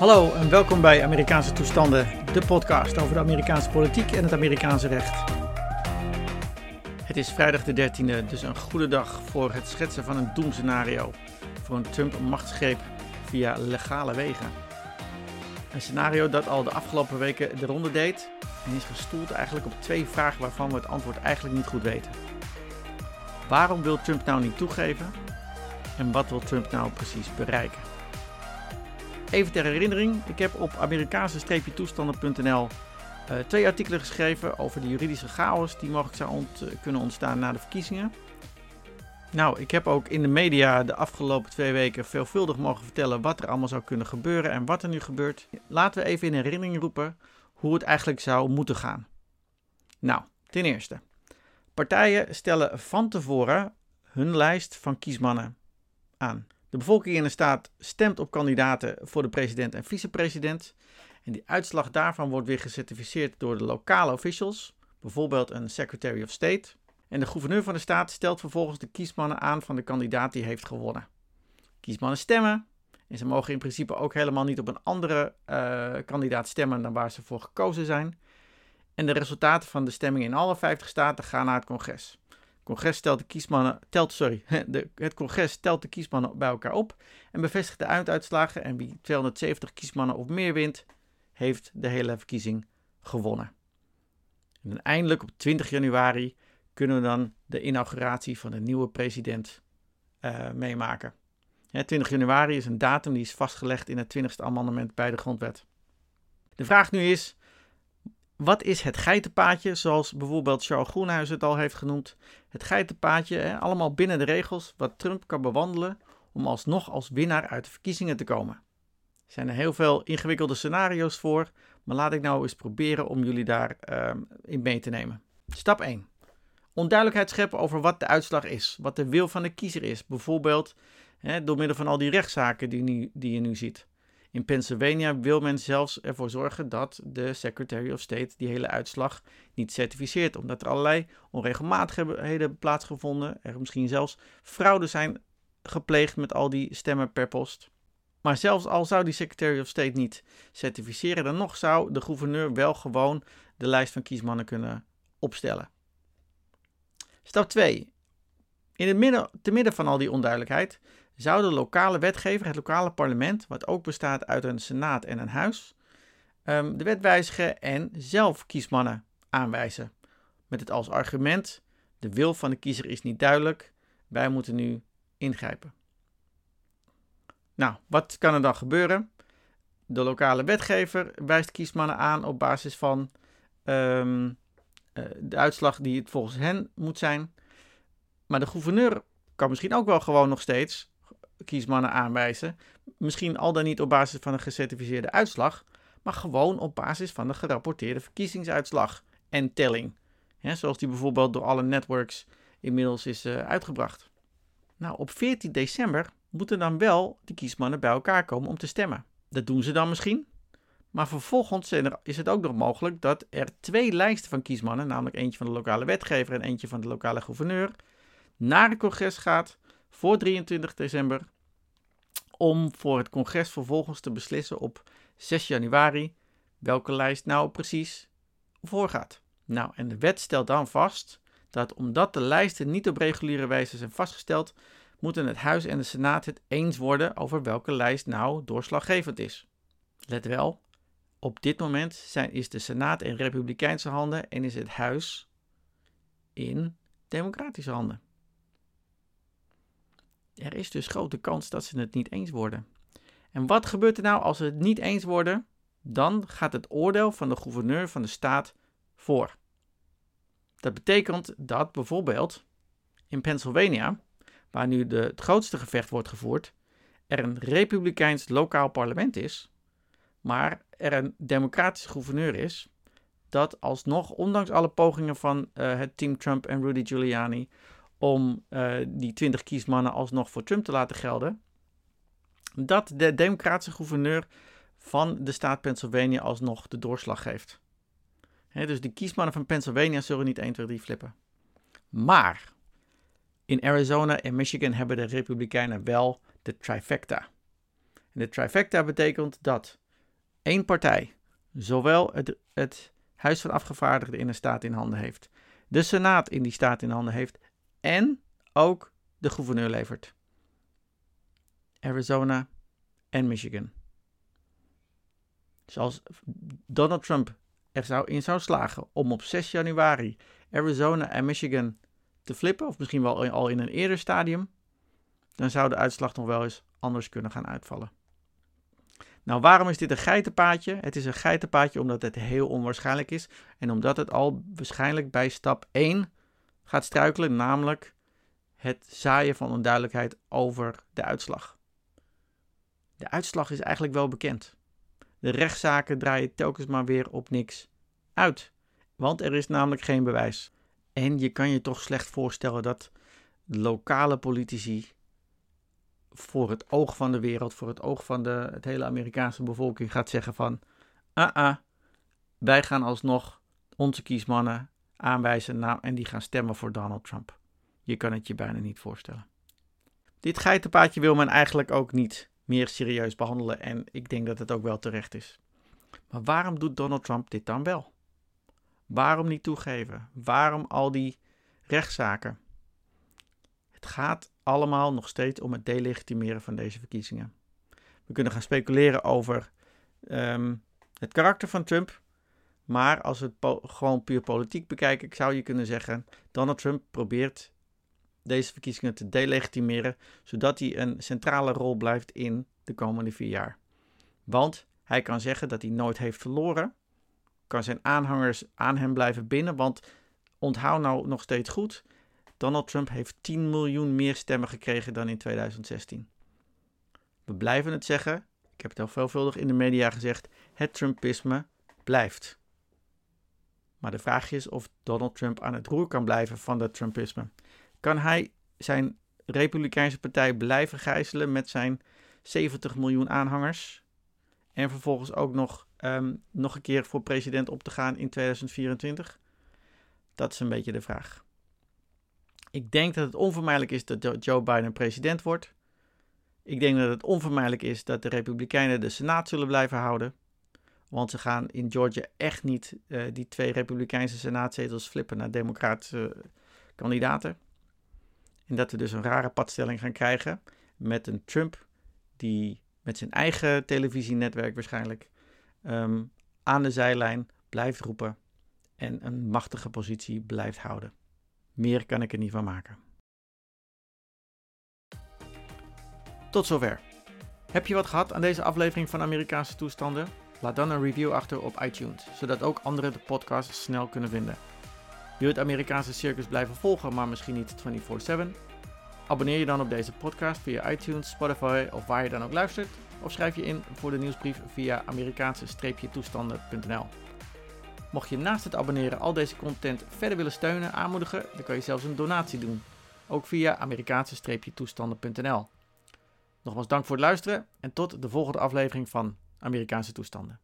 Hallo en welkom bij Amerikaanse Toestanden, de podcast over de Amerikaanse politiek en het Amerikaanse recht. Het is vrijdag de 13e, dus een goede dag voor het schetsen van een doemscenario voor een Trump-machtsgreep via legale wegen. Een scenario dat al de afgelopen weken de ronde deed en is gestoeld eigenlijk op twee vragen waarvan we het antwoord eigenlijk niet goed weten. Waarom wil Trump nou niet toegeven? En wat wil Trump nou precies bereiken? Even ter herinnering, ik heb op Amerikaanse-toestanden.nl uh, twee artikelen geschreven over de juridische chaos die mogelijk zou ont kunnen ontstaan na de verkiezingen. Nou, ik heb ook in de media de afgelopen twee weken veelvuldig mogen vertellen wat er allemaal zou kunnen gebeuren en wat er nu gebeurt. Laten we even in herinnering roepen hoe het eigenlijk zou moeten gaan. Nou, ten eerste. Partijen stellen van tevoren hun lijst van kiesmannen aan. De bevolking in de staat stemt op kandidaten voor de president en vicepresident. En die uitslag daarvan wordt weer gecertificeerd door de lokale officials, bijvoorbeeld een Secretary of State. En de gouverneur van de staat stelt vervolgens de kiesmannen aan van de kandidaat die heeft gewonnen. Kiesmannen stemmen. En ze mogen in principe ook helemaal niet op een andere uh, kandidaat stemmen dan waar ze voor gekozen zijn. En de resultaten van de stemming in alle 50 staten gaan naar het congres congres telt de kiesmannen, telt, sorry, de, het congres telt de kiesmannen bij elkaar op en bevestigt de uitslagen. En wie 270 kiesmannen of meer wint, heeft de hele verkiezing gewonnen. En eindelijk op 20 januari kunnen we dan de inauguratie van de nieuwe president uh, meemaken. 20 januari is een datum die is vastgelegd in het 20e amendement bij de grondwet. De vraag nu is, wat is het geitenpaadje, zoals bijvoorbeeld Charles Groenhuis het al heeft genoemd? Het geitenpaadje, hè, allemaal binnen de regels, wat Trump kan bewandelen om alsnog als winnaar uit de verkiezingen te komen. Er zijn er heel veel ingewikkelde scenario's voor, maar laat ik nou eens proberen om jullie daarin uh, in mee te nemen. Stap 1. Onduidelijkheid scheppen over wat de uitslag is, wat de wil van de kiezer is, bijvoorbeeld hè, door middel van al die rechtszaken die, nu, die je nu ziet. In Pennsylvania wil men zelfs ervoor zorgen dat de Secretary of State die hele uitslag niet certificeert, omdat er allerlei onregelmatigheden plaatsgevonden. Er misschien zelfs fraude zijn gepleegd met al die stemmen per post. Maar zelfs al zou die Secretary of State niet certificeren, dan nog zou de gouverneur wel gewoon de lijst van kiesmannen kunnen opstellen. Stap 2. In het midden, te midden van al die onduidelijkheid zou de lokale wetgever, het lokale parlement, wat ook bestaat uit een senaat en een huis, um, de wet wijzigen en zelf kiesmannen aanwijzen. Met het als argument: de wil van de kiezer is niet duidelijk, wij moeten nu ingrijpen. Nou, wat kan er dan gebeuren? De lokale wetgever wijst kiesmannen aan op basis van um, uh, de uitslag die het volgens hen moet zijn. Maar de gouverneur kan misschien ook wel gewoon nog steeds kiesmannen aanwijzen. Misschien al dan niet op basis van een gecertificeerde uitslag, maar gewoon op basis van de gerapporteerde verkiezingsuitslag en telling. zoals die bijvoorbeeld door alle networks inmiddels is uh, uitgebracht. Nou, op 14 december moeten dan wel de kiesmannen bij elkaar komen om te stemmen. Dat doen ze dan misschien. Maar vervolgens is het ook nog mogelijk dat er twee lijsten van kiesmannen, namelijk eentje van de lokale wetgever en eentje van de lokale gouverneur, naar het congres gaat voor 23 december. Om voor het congres vervolgens te beslissen op 6 januari welke lijst nou precies voorgaat. Nou, en de wet stelt dan vast dat omdat de lijsten niet op reguliere wijze zijn vastgesteld, moeten het Huis en de Senaat het eens worden over welke lijst nou doorslaggevend is. Let wel, op dit moment zijn, is de Senaat in republikeinse handen en is het Huis in democratische handen. Er is dus grote kans dat ze het niet eens worden. En wat gebeurt er nou als ze het niet eens worden? Dan gaat het oordeel van de gouverneur van de staat voor. Dat betekent dat bijvoorbeeld in Pennsylvania, waar nu de, het grootste gevecht wordt gevoerd, er een republikeins lokaal parlement is, maar er een democratische gouverneur is, dat alsnog, ondanks alle pogingen van uh, het team Trump en Rudy Giuliani, om uh, die 20 kiesmannen alsnog voor Trump te laten gelden, dat de democratische gouverneur van de staat Pennsylvania alsnog de doorslag geeft. dus de kiesmannen van Pennsylvania zullen niet 1, 2, 3 flippen. Maar in Arizona en Michigan hebben de Republikeinen wel de trifecta. En de trifecta betekent dat één partij zowel het, het Huis van Afgevaardigden in een staat in handen heeft, de Senaat in die staat in handen heeft en ook de gouverneur levert. Arizona en Michigan. Zoals Donald Trump er zou in zou slagen om op 6 januari Arizona en Michigan te flippen, of misschien wel al in een eerder stadium, dan zou de uitslag nog wel eens anders kunnen gaan uitvallen. Nou, waarom is dit een geitenpaadje? Het is een geitenpaadje omdat het heel onwaarschijnlijk is en omdat het al waarschijnlijk bij stap 1 gaat struikelen, namelijk het zaaien van onduidelijkheid over de uitslag. De uitslag is eigenlijk wel bekend. De rechtszaken draaien telkens maar weer op niks uit, want er is namelijk geen bewijs. En je kan je toch slecht voorstellen dat lokale politici voor het oog van de wereld, voor het oog van de het hele Amerikaanse bevolking gaat zeggen van, ah ah, wij gaan alsnog onze kiesmannen aanwijzen en die gaan stemmen voor Donald Trump. Je kan het je bijna niet voorstellen. Dit geitenpaadje wil men eigenlijk ook niet meer serieus behandelen en ik denk dat het ook wel terecht is. Maar waarom doet Donald Trump dit dan wel? Waarom niet toegeven? Waarom al die rechtszaken? Het gaat allemaal nog steeds om het delegitimeren van deze verkiezingen. We kunnen gaan speculeren over ehm, het karakter van Trump. Maar als we het gewoon puur politiek bekijken, zou je kunnen zeggen: Donald Trump probeert deze verkiezingen te delegitimeren, zodat hij een centrale rol blijft in de komende vier jaar. Want hij kan zeggen dat hij nooit heeft verloren, kan zijn aanhangers aan hem blijven binnen, want onthoud nou nog steeds goed: Donald Trump heeft 10 miljoen meer stemmen gekregen dan in 2016. We blijven het zeggen, ik heb het al veelvuldig in de media gezegd: het Trumpisme blijft. Maar de vraag is of Donald Trump aan het roer kan blijven van dat Trumpisme. Kan hij zijn Republikeinse partij blijven gijzelen met zijn 70 miljoen aanhangers? En vervolgens ook nog, ehm, nog een keer voor president op te gaan in 2024? Dat is een beetje de vraag. Ik denk dat het onvermijdelijk is dat Joe Biden president wordt. Ik denk dat het onvermijdelijk is dat de Republikeinen de Senaat zullen blijven houden. Want ze gaan in Georgia echt niet uh, die twee Republikeinse Senaatzetels flippen naar Democratische kandidaten. En dat we dus een rare padstelling gaan krijgen met een Trump die met zijn eigen televisienetwerk waarschijnlijk um, aan de zijlijn blijft roepen en een machtige positie blijft houden. Meer kan ik er niet van maken. Tot zover. Heb je wat gehad aan deze aflevering van Amerikaanse toestanden? Laat dan een review achter op iTunes, zodat ook anderen de podcast snel kunnen vinden. Wil je het Amerikaanse circus blijven volgen, maar misschien niet 24/7? Abonneer je dan op deze podcast via iTunes, Spotify of waar je dan ook luistert. Of schrijf je in voor de nieuwsbrief via Amerikaanse-toestanden.nl. Mocht je naast het abonneren al deze content verder willen steunen, aanmoedigen, dan kan je zelfs een donatie doen. Ook via Amerikaanse-toestanden.nl. Nogmaals dank voor het luisteren en tot de volgende aflevering van Amerikaanse toestanden.